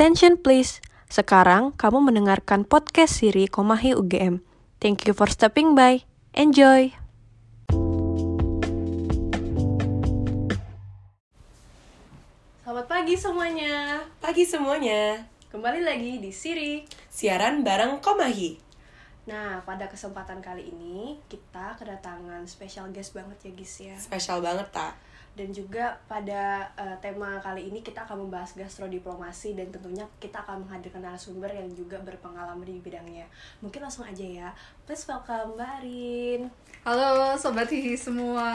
Attention please. Sekarang kamu mendengarkan podcast Siri Komahi UGM. Thank you for stepping by. Enjoy. Selamat pagi semuanya. Pagi semuanya, Kembali lagi di Siri. siaran bareng Komahi. Nah, pada kesempatan kali ini kita kedatangan special guest banget ya guys ya. Spesial banget tak? Dan juga pada eh, tema kali ini kita akan membahas gastrodiplomasi dan tentunya kita akan menghadirkan narasumber yang juga berpengalaman di bidangnya. Mungkin langsung aja ya. Please welcome Mbak Arin. Halo Sobat Hihi semua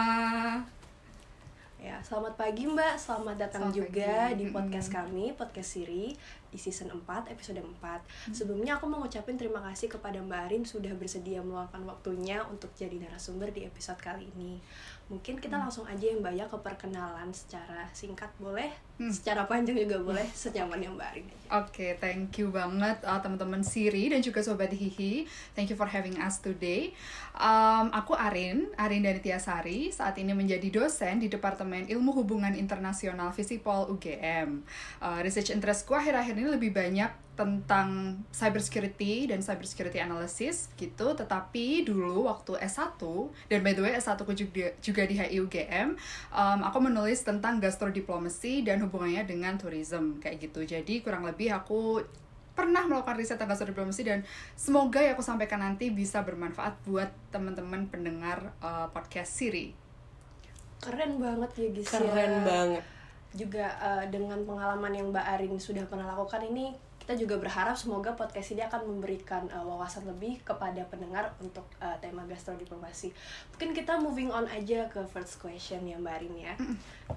Ya, selamat pagi Mbak. Selamat datang Selamat juga pagi. di podcast kami, podcast Siri di season 4, episode 4. Sebelumnya aku mau ngucapin terima kasih kepada Mbak Arin sudah bersedia meluangkan waktunya untuk jadi narasumber di episode kali ini. Mungkin kita langsung aja ya Mbak ya ke perkenalan secara singkat boleh, Hmm. secara panjang juga boleh, senyaman yang Mbak Arin aja. Oke, thank you banget uh, teman-teman Siri dan juga Sobat Hihi. Thank you for having us today. Um, Aku Arin, Arin dari Tiasari Saat ini menjadi dosen di Departemen Ilmu Hubungan Internasional Visipol UGM uh, Research interestku akhir-akhir ini lebih banyak tentang cybersecurity dan cybersecurity analysis gitu tetapi dulu waktu S1 dan by the way S1 ku juga, juga di HIUGM um, aku menulis tentang gastrodiplomacy dan hubungannya dengan tourism kayak gitu jadi kurang lebih aku pernah melakukan riset tentang gastrodiplomacy dan semoga yang aku sampaikan nanti bisa bermanfaat buat teman-teman pendengar uh, podcast Siri Keren banget ya guys ya. Keren banget. juga eh, dengan pengalaman yang Mbak Arin sudah pernah lakukan ini kita juga berharap semoga podcast ini akan memberikan eh, wawasan lebih kepada pendengar untuk eh, tema gastrodiplomasi. Mungkin kita moving on aja ke first question ya Mbak Arin ya.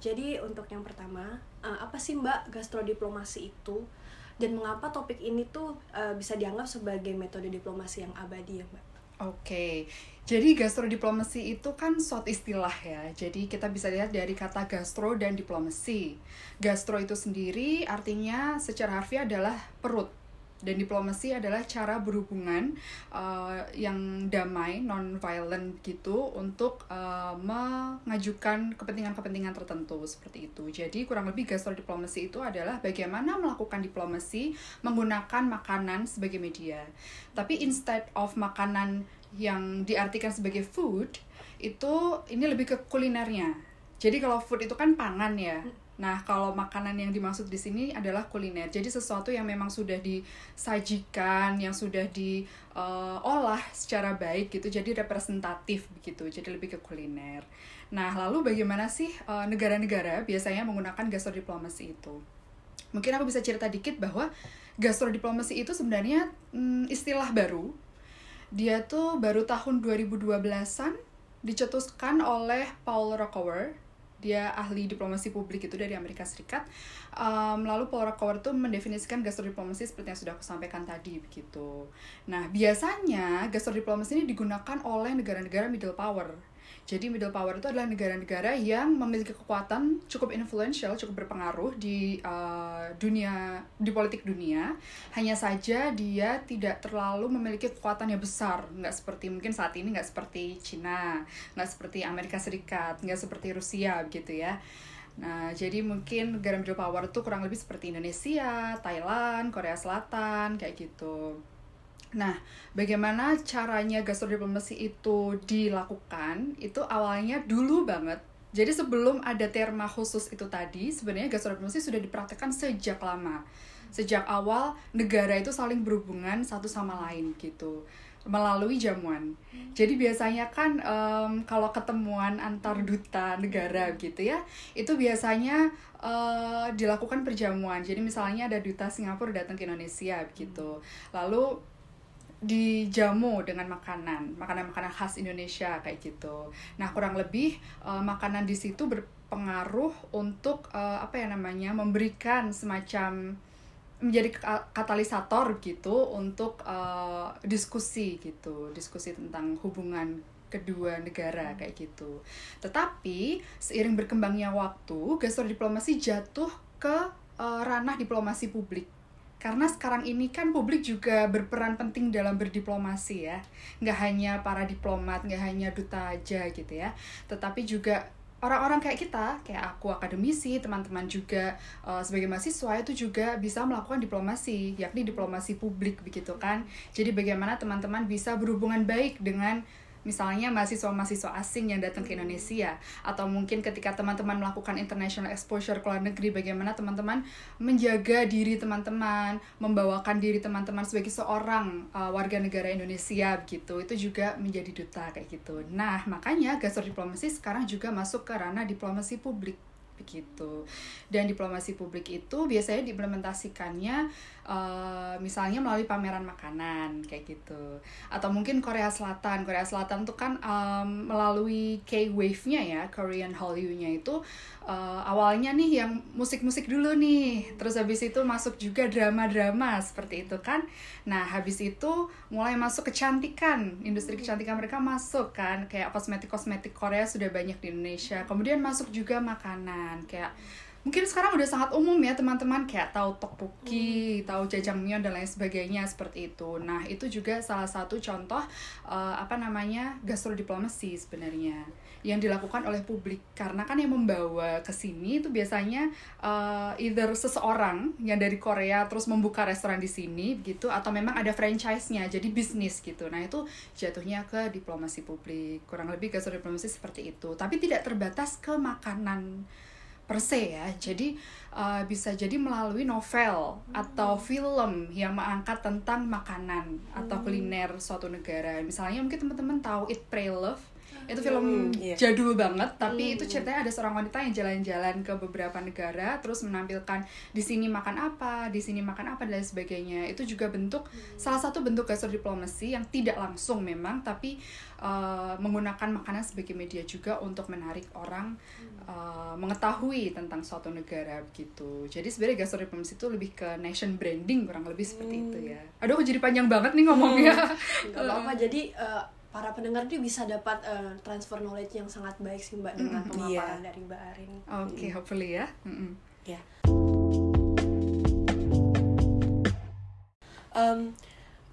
Jadi untuk yang pertama, eh, apa sih Mbak gastrodiplomasi itu dan mengapa topik ini tuh eh, bisa dianggap sebagai metode diplomasi yang abadi ya Mbak? Oke, jadi gastrodiplomasi itu kan suatu istilah ya. Jadi kita bisa lihat dari kata gastro dan diplomasi. Gastro itu sendiri artinya secara harfiah adalah perut. Dan diplomasi adalah cara berhubungan uh, yang damai, non-violent gitu untuk uh, mengajukan kepentingan-kepentingan tertentu seperti itu. Jadi kurang lebih gastrodiplomasi itu adalah bagaimana melakukan diplomasi menggunakan makanan sebagai media. Tapi instead of makanan yang diartikan sebagai food, itu ini lebih ke kulinernya. Jadi kalau food itu kan pangan ya. Nah, kalau makanan yang dimaksud di sini adalah kuliner. Jadi sesuatu yang memang sudah disajikan, yang sudah diolah secara baik gitu. Jadi representatif begitu. Jadi lebih ke kuliner. Nah, lalu bagaimana sih eh, negara-negara biasanya menggunakan gastrodiplomasi itu? Mungkin aku bisa cerita dikit bahwa gastrodiplomasi itu sebenarnya mm, istilah baru. Dia tuh baru tahun 2012-an dicetuskan oleh Paul Rockower. Dia ahli diplomasi publik itu dari Amerika Serikat. Um, lalu Paul Rockower tuh mendefinisikan gastrodiplomasi seperti yang sudah aku sampaikan tadi begitu. Nah, biasanya gastrodiplomasi ini digunakan oleh negara-negara middle power. Jadi middle power itu adalah negara-negara yang memiliki kekuatan cukup influential, cukup berpengaruh di uh, dunia di politik dunia. Hanya saja dia tidak terlalu memiliki kekuatan yang besar, nggak seperti mungkin saat ini nggak seperti Cina, nggak seperti Amerika Serikat, nggak seperti Rusia gitu ya. Nah, jadi mungkin negara middle power itu kurang lebih seperti Indonesia, Thailand, Korea Selatan, kayak gitu. Nah, bagaimana caranya gastrodiplomasi itu dilakukan? Itu awalnya dulu banget. Jadi sebelum ada terma khusus itu tadi, sebenarnya gastrodiplomasi sudah dipraktekkan sejak lama. Sejak awal negara itu saling berhubungan satu sama lain gitu melalui jamuan. Jadi biasanya kan em, kalau ketemuan antar duta negara gitu ya, itu biasanya eh, dilakukan perjamuan. Jadi misalnya ada duta Singapura datang ke Indonesia gitu. Lalu dijamu dengan makanan, makanan-makanan khas Indonesia kayak gitu. Nah, kurang lebih eh, makanan di situ berpengaruh untuk eh, apa ya namanya? memberikan semacam menjadi ka- katalisator gitu untuk eh, diskusi gitu, diskusi tentang hubungan kedua negara kayak gitu. Tetapi seiring berkembangnya waktu, gastrodiplomasi jatuh ke eh, ranah diplomasi publik karena sekarang ini kan publik juga berperan penting dalam berdiplomasi ya nggak hanya para diplomat nggak hanya duta aja gitu ya tetapi juga orang-orang kayak kita, kayak aku akademisi, teman-teman juga uh, sebagai mahasiswa itu juga bisa melakukan diplomasi, yakni diplomasi publik begitu kan. Jadi bagaimana teman-teman bisa berhubungan baik dengan misalnya mahasiswa-mahasiswa asing yang datang ke Indonesia atau mungkin ketika teman-teman melakukan international exposure ke luar negeri bagaimana teman-teman menjaga diri teman-teman membawakan diri teman-teman sebagai seorang uh, warga negara Indonesia begitu. Itu juga menjadi duta kayak gitu. Nah makanya diplomasi sekarang juga masuk ke ranah diplomasi publik begitu. Dan diplomasi publik itu biasanya diimplementasikannya uh, misalnya melalui pameran makanan kayak gitu. Atau mungkin Korea Selatan. Korea Selatan tuh kan um, melalui K-wave-nya ya Korean Hallyu-nya itu uh, awalnya nih yang musik-musik dulu nih. Terus habis itu masuk juga drama-drama seperti itu kan. Nah habis itu mulai masuk kecantikan. Industri kecantikan mereka masuk kan. Kayak kosmetik-kosmetik Korea sudah banyak di Indonesia. Kemudian masuk juga makanan makanan. Kayak mungkin sekarang udah sangat umum ya teman-teman kayak tahu tteokbokki, hmm. tahu jajangmyeon dan lain sebagainya seperti itu. Nah itu juga salah satu contoh uh, apa namanya gastrodiplomasi sebenarnya yang dilakukan oleh publik karena kan yang membawa ke sini itu biasanya uh, either seseorang yang dari Korea terus membuka restoran di sini gitu atau memang ada franchise-nya jadi bisnis gitu. Nah itu jatuhnya ke diplomasi publik kurang lebih gastrodiplomasi seperti itu tapi tidak terbatas ke makanan per se ya. Jadi uh, bisa jadi melalui novel hmm. atau film yang mengangkat tentang makanan hmm. atau kuliner suatu negara. Misalnya mungkin teman-teman tahu Eat Pray Love itu film mm, yeah. jadul banget tapi mm. itu ceritanya ada seorang wanita yang jalan-jalan ke beberapa negara terus menampilkan di sini makan apa di sini makan apa dan sebagainya itu juga bentuk mm. salah satu bentuk diplomasi yang tidak langsung memang tapi uh, menggunakan makanan sebagai media juga untuk menarik orang uh, mengetahui tentang suatu negara begitu jadi sebenarnya diplomasi itu lebih ke nation branding kurang lebih seperti itu ya aduh aku jadi panjang banget nih ngomongnya mm. apa-apa jadi uh, para pendengar tuh bisa dapat uh, transfer knowledge yang sangat baik sih mbak dengan mm, pemaparan yeah. dari mbak Arin. Oke, okay, mm. hopefully ya. Mm -mm. Ya. Yeah. Um,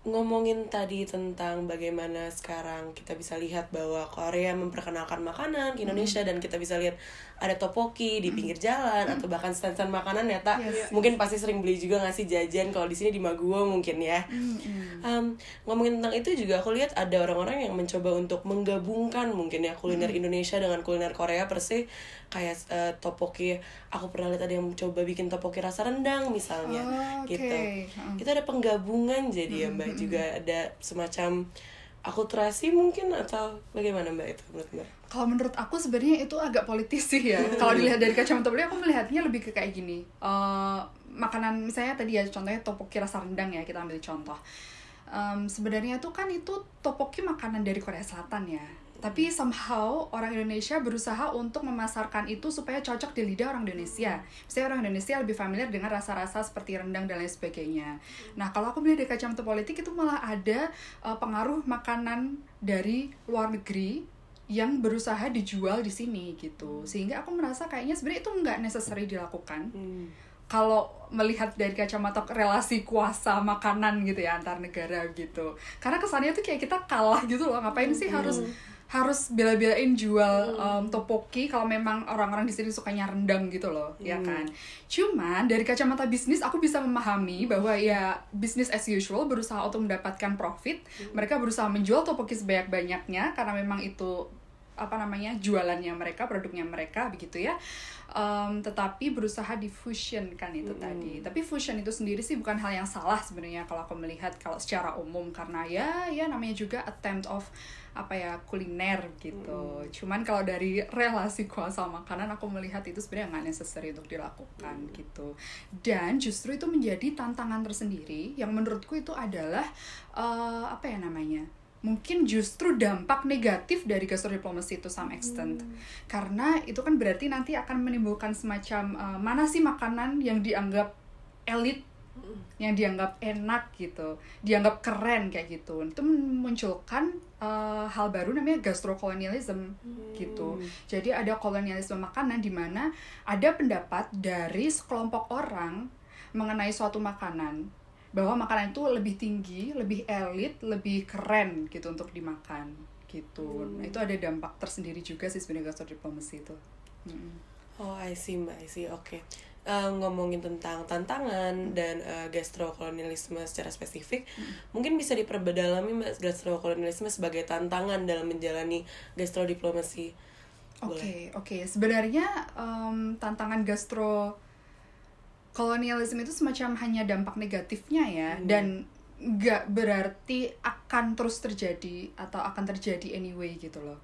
ngomongin tadi tentang bagaimana sekarang kita bisa lihat bahwa Korea memperkenalkan makanan ke Indonesia mm. dan kita bisa lihat ada topoki di pinggir jalan mm. atau bahkan stand-stand makanan ya tak yes. mungkin pasti sering beli juga ngasih jajan kalau di sini di Maguwo mungkin ya mm. um, ngomongin tentang itu juga aku lihat ada orang-orang yang mencoba untuk menggabungkan mungkin ya kuliner mm. Indonesia dengan kuliner Korea persi kayak uh, topoki aku pernah lihat ada yang coba bikin topoki rasa rendang misalnya oh, okay. gitu itu ada penggabungan jadi ya mbak juga ada semacam akulturasi mungkin atau bagaimana mbak itu menurut mbak? Kalau menurut aku sebenarnya itu agak politis sih ya. Kalau dilihat dari kacamata beliau, aku melihatnya lebih ke kayak gini. Uh, makanan misalnya tadi ya contohnya topoki rasa rendang ya kita ambil contoh. Um, sebenarnya tuh kan itu topoki makanan dari Korea Selatan ya tapi somehow orang Indonesia berusaha untuk memasarkan itu supaya cocok di lidah orang Indonesia. Misalnya orang Indonesia lebih familiar dengan rasa-rasa seperti rendang dan lain sebagainya. Nah, kalau aku melihat dari kacamata politik itu malah ada uh, pengaruh makanan dari luar negeri yang berusaha dijual di sini gitu. Sehingga aku merasa kayaknya sebenarnya itu nggak necessary dilakukan. Hmm kalau melihat dari kacamata relasi kuasa makanan gitu ya antar negara gitu karena kesannya tuh kayak kita kalah gitu loh ngapain sih hmm harus bela-belain jual um, topoki kalau memang orang-orang di sini sukanya rendang gitu loh ya hmm. ya kan cuman dari kacamata bisnis aku bisa memahami bahwa ya bisnis as usual berusaha untuk mendapatkan profit hmm. mereka berusaha menjual topoki sebanyak-banyaknya karena memang itu apa namanya jualannya mereka produknya mereka begitu ya um, tetapi berusaha fusion kan itu mm -hmm. tadi tapi fusion itu sendiri sih bukan hal yang salah sebenarnya kalau aku melihat kalau secara umum karena ya ya namanya juga attempt of apa ya kuliner gitu. Hmm. Cuman kalau dari relasi kuasa makanan aku melihat itu sebenarnya nggak necessary untuk dilakukan hmm. gitu. Dan justru itu menjadi tantangan tersendiri yang menurutku itu adalah uh, apa ya namanya? Mungkin justru dampak negatif dari diplomasi itu some extent hmm. karena itu kan berarti nanti akan menimbulkan semacam uh, mana sih makanan yang dianggap elit yang dianggap enak gitu, dianggap keren kayak gitu. Itu memunculkan uh, hal baru namanya gastrokolonialism hmm. gitu. Jadi ada kolonialisme makanan di mana ada pendapat dari sekelompok orang mengenai suatu makanan bahwa makanan itu lebih tinggi, lebih elit, lebih keren gitu untuk dimakan gitu nah, itu ada dampak tersendiri juga sih sebenarnya gastrodiplomasi itu Mm-mm. Oh, I see, Mbak. I see. Oke. Eh, ngomongin tentang tantangan dan eh, gastrokolonialisme secara spesifik, mungkin bisa diperbedalami Mbak gastrokolonialisme sebagai tantangan dalam menjalani gastrodiplomasi. Oke, oke. Sebenarnya em, tantangan gastro kolonialisme itu semacam hanya dampak negatifnya ya, dan nggak berarti akan terus terjadi atau akan terjadi anyway gitu loh.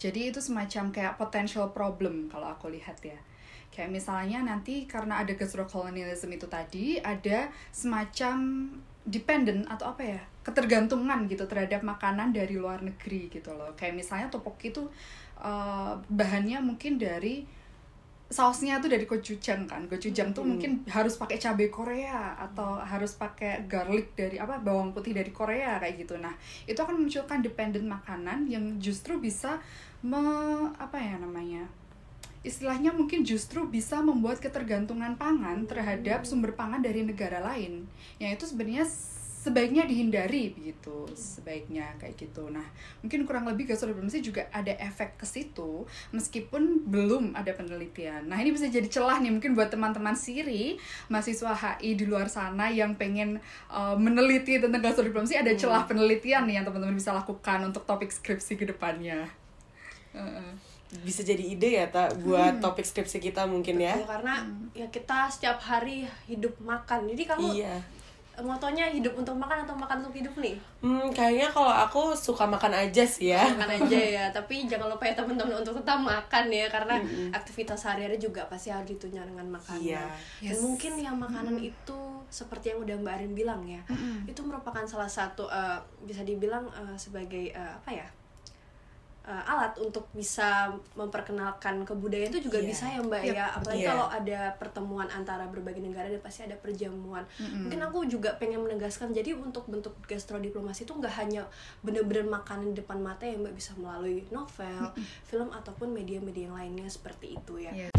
Jadi itu semacam kayak potential problem kalau aku lihat ya. Kayak misalnya nanti karena ada gastro colonialism itu tadi ada semacam dependent atau apa ya ketergantungan gitu terhadap makanan dari luar negeri gitu loh. Kayak misalnya topoki itu eh, bahannya mungkin dari sausnya tuh dari gochujang kan. Gochujang tuh mungkin harus pakai cabai Korea atau harus pakai garlic dari apa bawang putih dari Korea kayak gitu. Nah itu akan memunculkan dependent makanan yang justru bisa me, apa ya namanya istilahnya mungkin justru bisa membuat ketergantungan pangan terhadap sumber pangan dari negara lain. Yang itu sebenarnya sebaiknya dihindari begitu sebaiknya kayak gitu. Nah mungkin kurang lebih gastrodiplomasi juga ada efek ke situ meskipun belum ada penelitian. Nah ini bisa jadi celah nih mungkin buat teman-teman siri mahasiswa HI di luar sana yang pengen uh, meneliti tentang gastrodiplomasi ada celah penelitian nih yang teman-teman bisa lakukan untuk topik skripsi ke depannya. Heeh. Bisa jadi ide ya, tak buat topik skripsi kita mungkin ya. Ya, karena ya kita setiap hari hidup makan. Jadi kamu Iya. Motonya hidup untuk makan atau makan untuk hidup nih? Hmm, kayaknya kalau aku suka makan aja sih ya. makan aja ya tapi jangan lupa ya teman-teman untuk tetap makan ya karena aktivitas sehari-hari juga pasti harus ditunjang dengan makanan. Dan Yes. mungkin yang makanan itu seperti yang udah mbak Arin bilang ya itu merupakan salah satu eh, bisa dibilang eh, sebagai eh, apa ya eh, alat untuk bisa memperkenalkan kebudayaan itu juga Iya. bisa ya mbak Yep. ya apalagi Iya. kalau ada pertemuan antara berbagai negara dan pasti ada perjamuan mungkin aku juga pengen menegaskan jadi untuk bentuk gastrodiplomasi itu nggak hanya bener-bener makanan di depan mata ya mbak bisa melalui novel film ataupun media-media yang lainnya seperti itu ya Yes.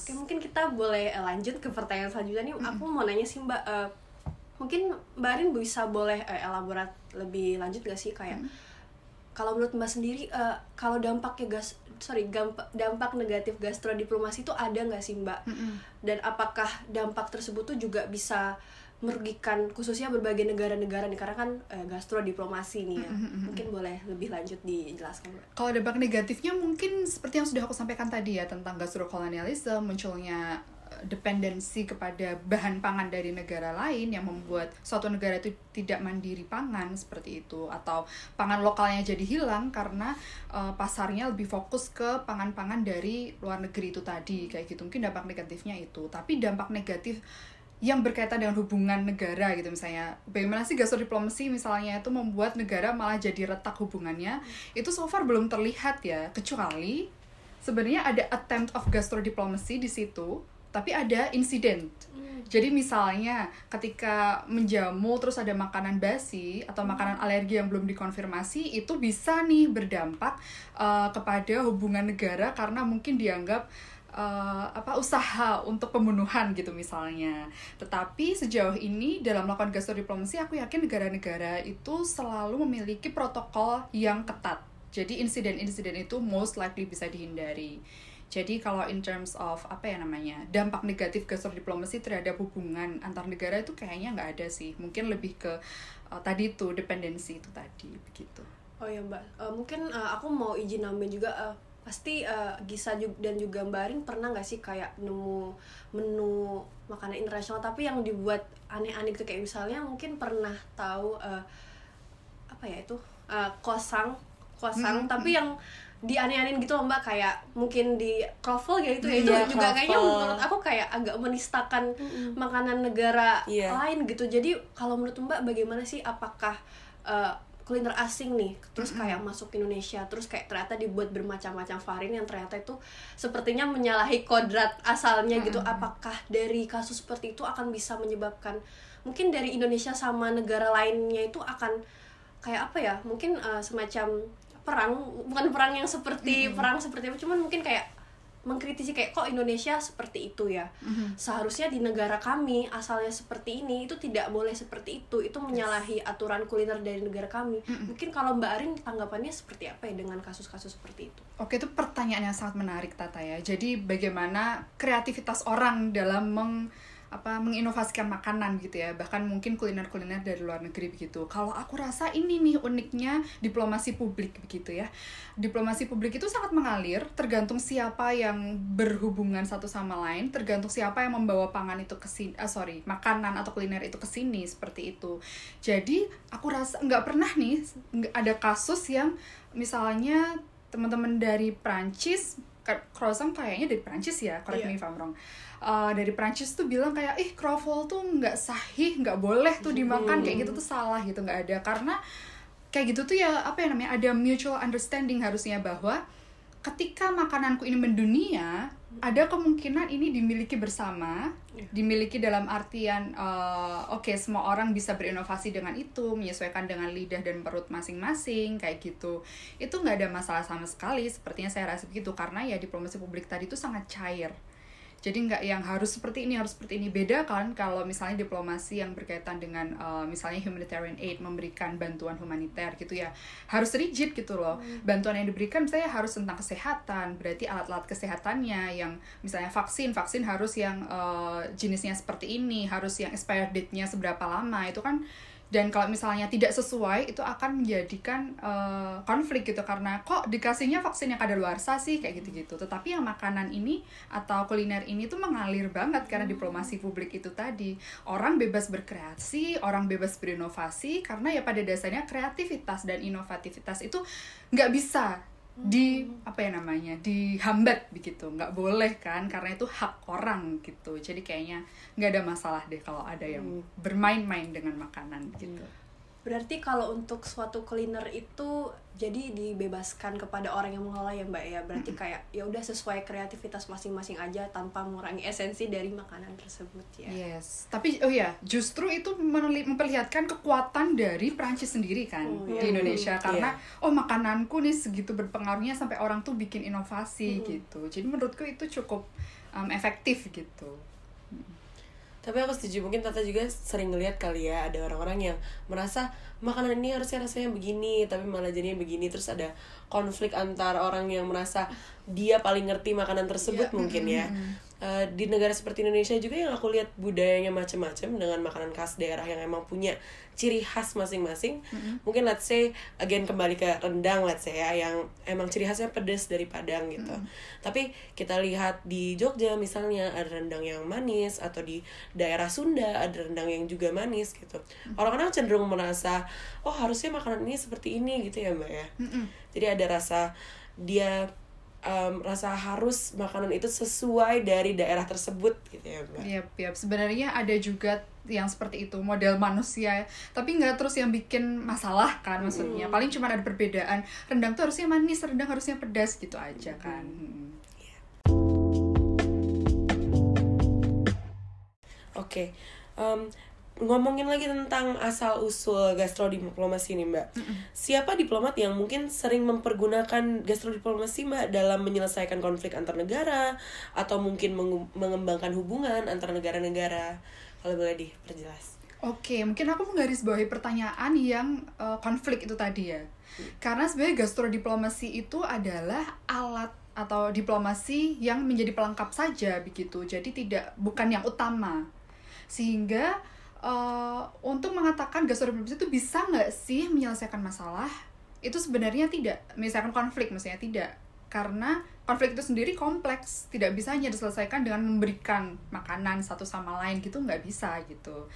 Oke mungkin kita boleh eh, lanjut ke pertanyaan selanjutnya nih. Aku mau nanya sih Mbak, eh, mungkin Mbak Arin bisa boleh eh, elaborat lebih lanjut gak sih kayak kalau menurut Mbak sendiri eh, kalau dampaknya gas sorry dampak dampak negatif gastrodiplomasi itu ada nggak sih Mbak? Dan apakah dampak tersebut tuh juga bisa merugikan khususnya berbagai negara-negara nih karena kan eh, gastrodiplomasi nih ya. Mungkin boleh lebih lanjut dijelaskan Mbak. Kalau dampak negatifnya mungkin seperti yang sudah aku sampaikan tadi ya tentang gastrokolonialisme, munculnya dependensi kepada bahan pangan dari negara lain yang membuat suatu negara itu tidak mandiri pangan seperti itu. Atau pangan lokalnya jadi hilang karena eh, pasarnya lebih fokus ke pangan-pangan dari luar negeri itu tadi. Kayak gitu. Mungkin dampak negatifnya itu. Tapi dampak negatif yang berkaitan dengan hubungan negara gitu misalnya. Bagaimana sih gastrodiplomasi misalnya itu membuat negara malah jadi retak hubungannya? Itu so far belum terlihat ya. Kecuali sebenarnya ada attempt of gastrodiplomasi di situ tapi ada insiden jadi misalnya ketika menjamu terus ada makanan basi atau makanan alergi yang belum dikonfirmasi itu bisa nih berdampak uh, kepada hubungan negara karena mungkin dianggap uh, apa usaha untuk pembunuhan gitu misalnya. Tetapi sejauh ini dalam melakukan gastrodiplomasi aku yakin negara-negara itu selalu memiliki protokol yang ketat. Jadi insiden-insiden itu most likely bisa dihindari. Jadi kalau in terms of apa ya namanya dampak negatif gastrodiplomasi terhadap hubungan antar negara itu kayaknya nggak ada sih. Mungkin lebih ke uh, tadi itu dependensi itu tadi begitu. Oh ya Mbak, Eh, mungkin eh, aku mau izin nambahin juga eh, pasti eh, Gisa dan juga Mbak Arin pernah nggak sih kayak nemu menu makanan internasional? Tapi yang dibuat aneh-aneh gitu kayak misalnya mungkin pernah tahu eh, apa ya itu? Eh, kosang kosang Hmm, tapi yang dianeh-anehin gitu loh mbak. Kayak mungkin di kroffel gitu ya. Itu Iya, juga kayaknya kroffel. menurut aku kayak agak menistakan makanan negara Iya. lain gitu. Jadi kalau menurut mbak bagaimana sih? Apakah eh, kuliner asing nih terus kayak masuk ke Indonesia terus kayak ternyata dibuat bermacam-macam varian yang ternyata itu sepertinya menyalahi kodrat asalnya gitu. Apakah dari kasus seperti itu akan bisa menyebabkan mungkin dari Indonesia sama negara lainnya itu akan kayak apa ya? Mungkin eh, semacam perang bukan perang yang seperti perang seperti apa cuman mungkin kayak mengkritisi kayak kok Indonesia seperti itu ya? Seharusnya di negara kami asalnya seperti ini itu tidak boleh seperti itu. Itu menyalahi aturan kuliner dari negara kami. Mungkin kalau Mbak Arin tanggapannya seperti apa ya dengan kasus-kasus seperti itu? Oke, itu pertanyaan yang sangat menarik Tata ya. Jadi bagaimana kreativitas orang dalam meng apa menginovasikan makanan gitu ya. Bahkan mungkin kuliner-kuliner dari luar negeri begitu. Kalau aku rasa ini nih uniknya diplomasi publik begitu ya. Diplomasi publik itu sangat mengalir tergantung siapa yang berhubungan satu sama lain tergantung siapa yang membawa pangan itu ke sini ah, sorry makanan atau kuliner itu ke sini seperti itu. Jadi aku rasa nggak pernah nih ada kasus yang misalnya teman-teman dari Prancis croissant kayaknya dari Prancis ya correct Iya. me if I'm wrong. Uh, dari Prancis tuh bilang kayak ih croffle tuh nggak sahih nggak boleh tuh dimakan kayak gitu tuh salah gitu nggak ada. Karena kayak gitu tuh ya apa ya namanya ada mutual understanding harusnya bahwa ketika makananku ini mendunia ada kemungkinan ini dimiliki bersama Iya. dimiliki dalam artian uh, oke semua orang bisa berinovasi dengan itu menyesuaikan dengan lidah dan perut masing-masing kayak gitu itu nggak ada masalah sama sekali sepertinya saya rasa begitu karena ya diplomasi publik tadi itu sangat cair jadi nggak yang harus seperti ini harus seperti ini. Beda kan kalau misalnya diplomasi yang berkaitan dengan uh, misalnya humanitarian aid memberikan bantuan humaniter gitu ya. Harus rigid gitu loh. Bantuan yang diberikan misalnya harus tentang kesehatan berarti alat-alat kesehatannya yang misalnya vaksin vaksin harus yang uh, jenisnya seperti ini harus yang expired date-nya seberapa lama itu kan dan kalau misalnya tidak sesuai itu akan menjadikan uh, konflik gitu. Karena kok dikasihnya vaksin yang kadaluarsa sih kayak gitu-gitu. Tetapi yang makanan ini atau kuliner ini tuh mengalir banget karena diplomasi publik itu tadi. Orang bebas berkreasi orang bebas berinovasi karena ya pada dasarnya kreativitas dan inovativitas itu nggak bisa di apa ya namanya dihambat begitu. Nggak boleh kan karena itu hak orang gitu. Jadi kayaknya nggak ada masalah deh kalau ada yang bermain-main dengan makanan gitu. Berarti kalau untuk suatu kuliner itu jadi dibebaskan kepada orang yang mengelola ya Mbak ya. Berarti kayak ya udah sesuai kreativitas masing-masing aja tanpa mengurangi esensi dari makanan tersebut ya. Yes, tapi oh ya, justru itu memperlihatkan kekuatan dari Prancis sendiri kan Oh, di iya. Indonesia karena oh makananku nih segitu berpengaruhnya sampai orang tuh bikin inovasi gitu. Jadi menurutku itu cukup um, efektif gitu. Tapi aku setuju mungkin Tata juga sering ngeliat kali ya ada orang-orang yang merasa makanan ini harusnya rasanya begini tapi malah jadinya begini terus ada konflik antar orang yang merasa dia paling ngerti makanan tersebut Iya. mungkin ya. Eh, di negara seperti Indonesia juga yang aku lihat budayanya macam-macam dengan makanan khas daerah yang emang punya ciri khas masing-masing. Mungkin let's say again kembali ke rendang let's say ya yang emang ciri khasnya pedas dari Padang gitu. Tapi kita lihat di Jogja misalnya ada rendang yang manis atau di daerah Sunda ada rendang yang juga manis gitu. Orang-orang cenderung merasa oh harusnya makanan ini seperti ini gitu ya Mbak ya. Jadi ada rasa dia em, rasa harus makanan itu sesuai dari daerah tersebut gitu ya Mbak. Yap, yap. Sebenarnya ada juga yang seperti itu model manusia, tapi nggak terus yang bikin masalah kan maksudnya. Paling cuma ada perbedaan. Rendang tuh harusnya manis, rendang harusnya pedas gitu aja kan. Mm. Oke, Em, ngomongin lagi tentang asal usul gastrodiplomasi nih mbak. Siapa diplomat yang mungkin sering mempergunakan gastrodiplomasi mbak dalam menyelesaikan konflik antar negara atau mungkin mengembangkan hubungan antar negara-negara? Kalau boleh diperjelas. Oke, mungkin aku menggarisbawahi pertanyaan yang eh, konflik itu tadi ya. Karena sebenarnya gastrodiplomasi itu adalah alat atau diplomasi yang menjadi pelengkap saja begitu. Jadi tidak bukan yang utama. Sehingga eh, untuk mengatakan gastrodiplomasi itu bisa nggak sih menyelesaikan masalah? Itu sebenarnya tidak. Misalkan konflik maksudnya tidak. Karena konflik itu sendiri kompleks, tidak bisa hanya diselesaikan dengan memberikan makanan satu sama lain gitu nggak bisa gitu.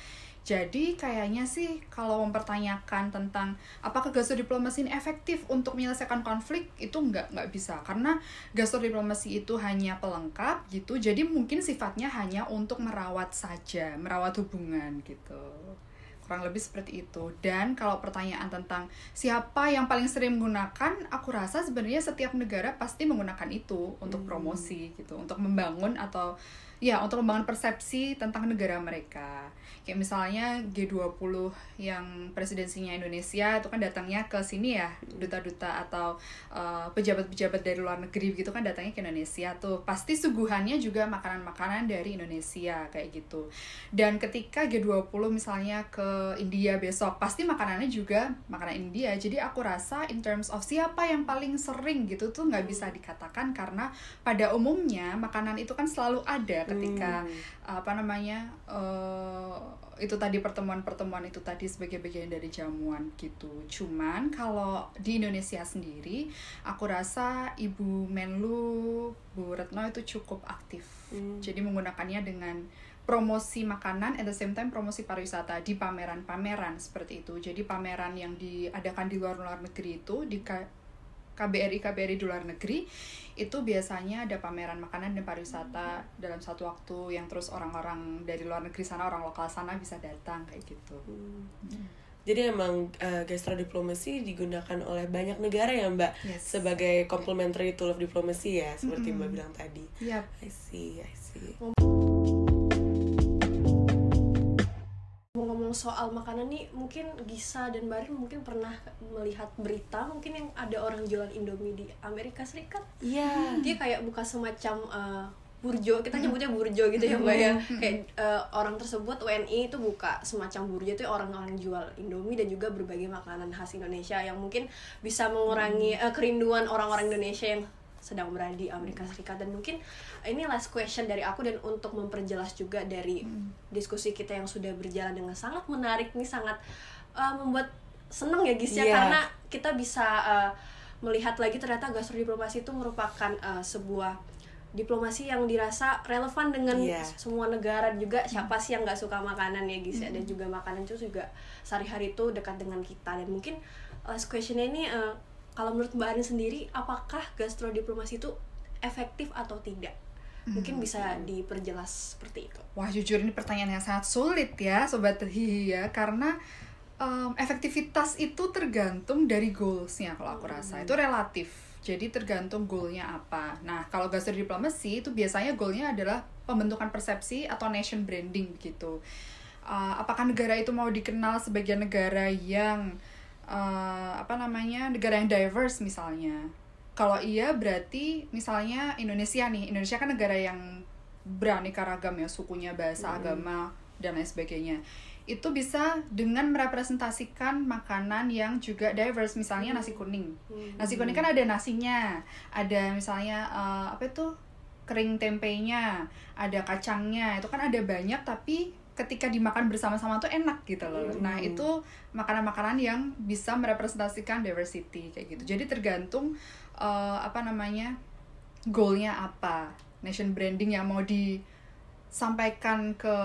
Jadi kayaknya sih kalau mempertanyakan tentang apakah gastrodiplomasi ini efektif untuk menyelesaikan konflik itu nggak nggak bisa karena gastrodiplomasi itu hanya pelengkap gitu. Jadi mungkin sifatnya hanya untuk merawat saja, merawat hubungan gitu. kurang lebih seperti itu dan kalau pertanyaan tentang siapa yang paling sering menggunakan aku rasa sebenarnya setiap negara pasti menggunakan itu untuk promosi gitu untuk membangun atau ya untuk membangun persepsi tentang negara mereka. Kayak misalnya G20 yang presidensinya Indonesia itu kan datangnya ke sini ya duta-duta atau uh, pejabat-pejabat dari luar negeri gitu kan datangnya ke Indonesia tuh. Pasti suguhannya juga makanan-makanan dari Indonesia kayak gitu. Dan ketika G20 misalnya ke India besok pasti makanannya juga makanan India. Jadi aku rasa in terms of siapa yang paling sering gitu tuh nggak bisa dikatakan karena pada umumnya makanan itu kan selalu ada ketika apa namanya uh, itu tadi pertemuan-pertemuan itu tadi sebagai bagian dari jamuan gitu. Cuman kalau di Indonesia sendiri, aku rasa Ibu Menlu Bu Retno itu cukup aktif. Jadi menggunakannya dengan promosi makanan at the same time promosi pariwisata di pameran-pameran seperti itu. Jadi pameran yang diadakan di luar-luar negeri itu di KBRI KBRI di luar negeri itu biasanya ada pameran makanan dan pariwisata dalam satu waktu yang terus orang-orang dari luar negeri sana orang lokal sana bisa datang kayak gitu. Jadi emang uh, gastrodiplomasi digunakan oleh banyak negara ya Mbak Yes. sebagai complementary tool of diplomacy ya seperti Mm-mm. Mbak bilang tadi. Yap. I see, I see. ngomong soal makanan nih mungkin Gisa dan Barin mungkin pernah melihat berita mungkin yang ada orang jualan Indomie di Amerika Serikat. Iya. dia kayak buka semacam uh, burjo kita nyebutnya burjo gitu ya mbak ya. Kayak uh, orang tersebut WNI itu buka semacam burjo itu orang-orang jual Indomie dan juga berbagai makanan khas Indonesia yang mungkin bisa mengurangi uh, kerinduan orang-orang Indonesia yang sedang berada di Amerika Serikat. Dan mungkin ini last question dari aku dan untuk memperjelas juga dari diskusi kita yang sudah berjalan dengan sangat menarik nih sangat uh, membuat seneng ya Gis ya. Iya. karena kita bisa uh, melihat lagi ternyata gastrodiplomasi itu merupakan uh, sebuah diplomasi yang dirasa relevan dengan Iya. semua negara juga. Siapa sih yang nggak suka makanan ya Gis ya? Dan juga makanan itu juga sehari-hari itu dekat dengan kita. Dan mungkin last questionnya ini uh, kalau menurut Mbak Arin sendiri apakah gastrodiplomasi itu efektif atau tidak? Mungkin bisa diperjelas seperti itu. Wah jujur ini pertanyaan yang sangat sulit ya Sobat Hihi ya. Karena em, efektivitas itu tergantung dari goalsnya kalau aku rasa. Itu relatif. Jadi tergantung goalnya apa. Nah kalau gastrodiplomasi itu biasanya goalnya adalah Pembentukan persepsi atau nation branding gitu. Uh, Apakah negara itu mau dikenal sebagai negara yang uh, Apa namanya Negara yang diverse misalnya. Kalau iya berarti misalnya Indonesia nih. Indonesia kan negara yang beraneka ragam ya sukunya bahasa agama dan lain sebagainya. Itu bisa dengan merepresentasikan makanan yang juga diverse. Misalnya nasi kuning. Nasi kuning kan ada nasinya. Ada misalnya eh, apa itu kering tempenya ada kacangnya. Itu kan ada banyak tapi ketika dimakan bersama-sama tuh enak gitu loh. Nah itu makanan-makanan yang bisa merepresentasikan diversity kayak gitu. Jadi tergantung eh, apa namanya goalnya apa nation branding yang mau disampaikan ke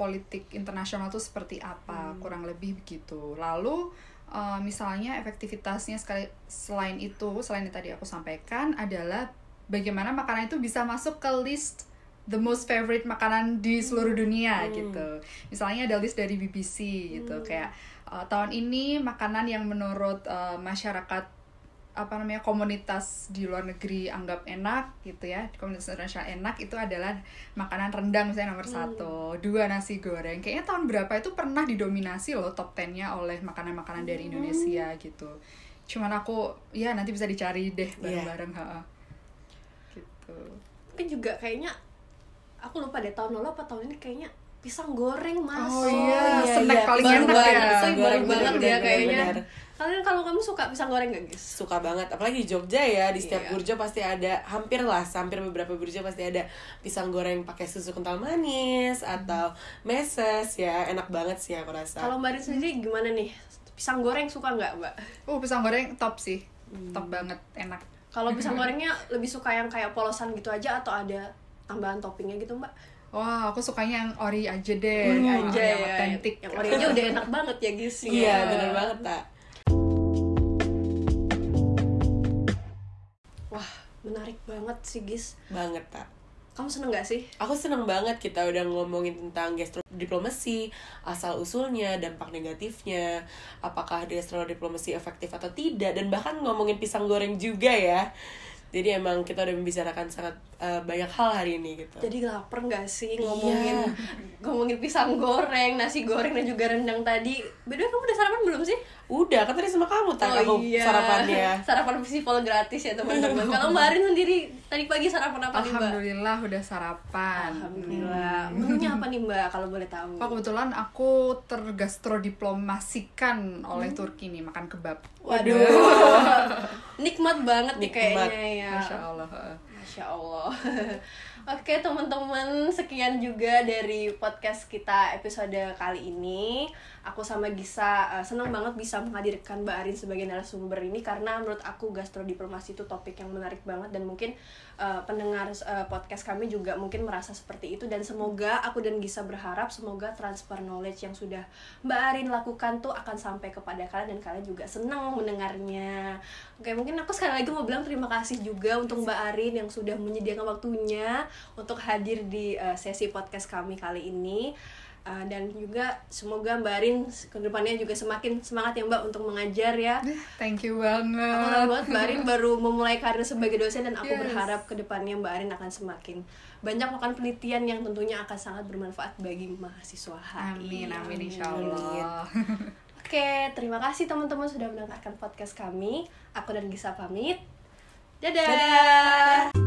politik internasional tuh seperti apa kurang lebih begitu. Lalu eh, misalnya efektivitasnya sekali selain itu selain yang tadi aku sampaikan adalah bagaimana makanan itu bisa masuk ke list the most favorite makanan di seluruh dunia gitu. Misalnya ada list dari BBC gitu. Kayak eh, tahun ini makanan yang menurut eh, masyarakat apa namanya komunitas di luar negeri anggap enak gitu ya komunitas internasional enak itu adalah makanan rendang misalnya nomor satu. Dua nasi goreng. Kayaknya tahun berapa itu pernah didominasi loh top 10-nya oleh makanan-makanan dari Indonesia gitu. Cuman aku ya nanti bisa dicari deh bareng-bareng ha gitu. Mungkin juga kayaknya aku lupa deh tahun lalu apa tahun ini kayaknya pisang goreng mas Oh iya, iya, snack iya. paling Baru enak banget, ya. pisang Itu goreng, banget bener, ya bener, kayaknya bener. kalian kalau kamu suka pisang goreng gak guys suka banget apalagi di Jogja ya di setiap Iya. burjo pasti ada hampir lah hampir beberapa burjo pasti ada pisang goreng pakai susu kental manis atau meses ya enak banget sih aku rasa kalau mbak Rin sendiri gimana nih pisang goreng suka nggak mbak oh pisang goreng top sih top banget enak kalau pisang gorengnya lebih suka yang kayak polosan gitu aja atau ada tambahan toppingnya gitu mbak. Wah, aku sukanya yang ori aja deh. ori yang aja yang ya otentik. yang ori aja udah enak banget ya guys iya bener banget tak wah menarik banget sih guys banget tak kamu seneng gak sih? Aku seneng banget kita udah ngomongin tentang gastrodiplomasi, asal usulnya, dampak negatifnya, apakah gastrodiplomasi efektif atau tidak, dan bahkan ngomongin pisang goreng juga ya. Jadi emang kita udah membicarakan sangat eh, banyak hal hari ini gitu. jadi lapar gak sih ngomongin Iya. ngomongin pisang goreng nasi goreng dan juga rendang tadi beda kamu udah sarapan belum sih Udah, kan tadi sama kamu tanya aku iya. sarapannya. sarapan festival gratis ya teman-teman kalau mbak Arin sendiri tadi pagi sarapan apa nih mbak Alhamdulillah udah sarapan. Alhamdulillah menunya apa nih mbak kalau boleh tahu Oh, kebetulan aku tergastrodiplomasikan oleh Turki nih makan kebab. Waduh, nikmat banget nih Nikmat. kayaknya ya. Masya Allah. Masya Allah. Oke teman-teman, sekian juga dari podcast kita episode kali ini. Aku sama Gisa eh, senang banget bisa menghadirkan Mbak Arin sebagai narasumber ini karena menurut aku gastrodiplomasi itu topik yang menarik banget dan mungkin eh, pendengar eh, podcast kami juga mungkin merasa seperti itu dan semoga aku dan Gisa berharap semoga transfer knowledge yang sudah Mbak Arin lakukan tuh akan sampai kepada kalian dan kalian juga senang mendengarnya. Oke, mungkin aku sekali lagi mau bilang terima kasih juga untuk Mbak Arin yang sudah menyediakan waktunya untuk hadir di uh, sesi podcast kami kali ini. Uh, dan juga semoga Mbak Arin ke depannya juga semakin semangat ya Mbak untuk mengajar ya. Thank you Aku banget. banget Mbak Arin baru memulai karir sebagai dosen dan aku Yes. berharap ke depannya Mbak Arin akan semakin banyak melakukan penelitian yang tentunya akan sangat bermanfaat bagi mahasiswa HI. Amin, amin, insya Allah. Oke, terima kasih teman-teman sudah mendengarkan podcast kami. Aku dan Gisa pamit. Dadah. Dadah.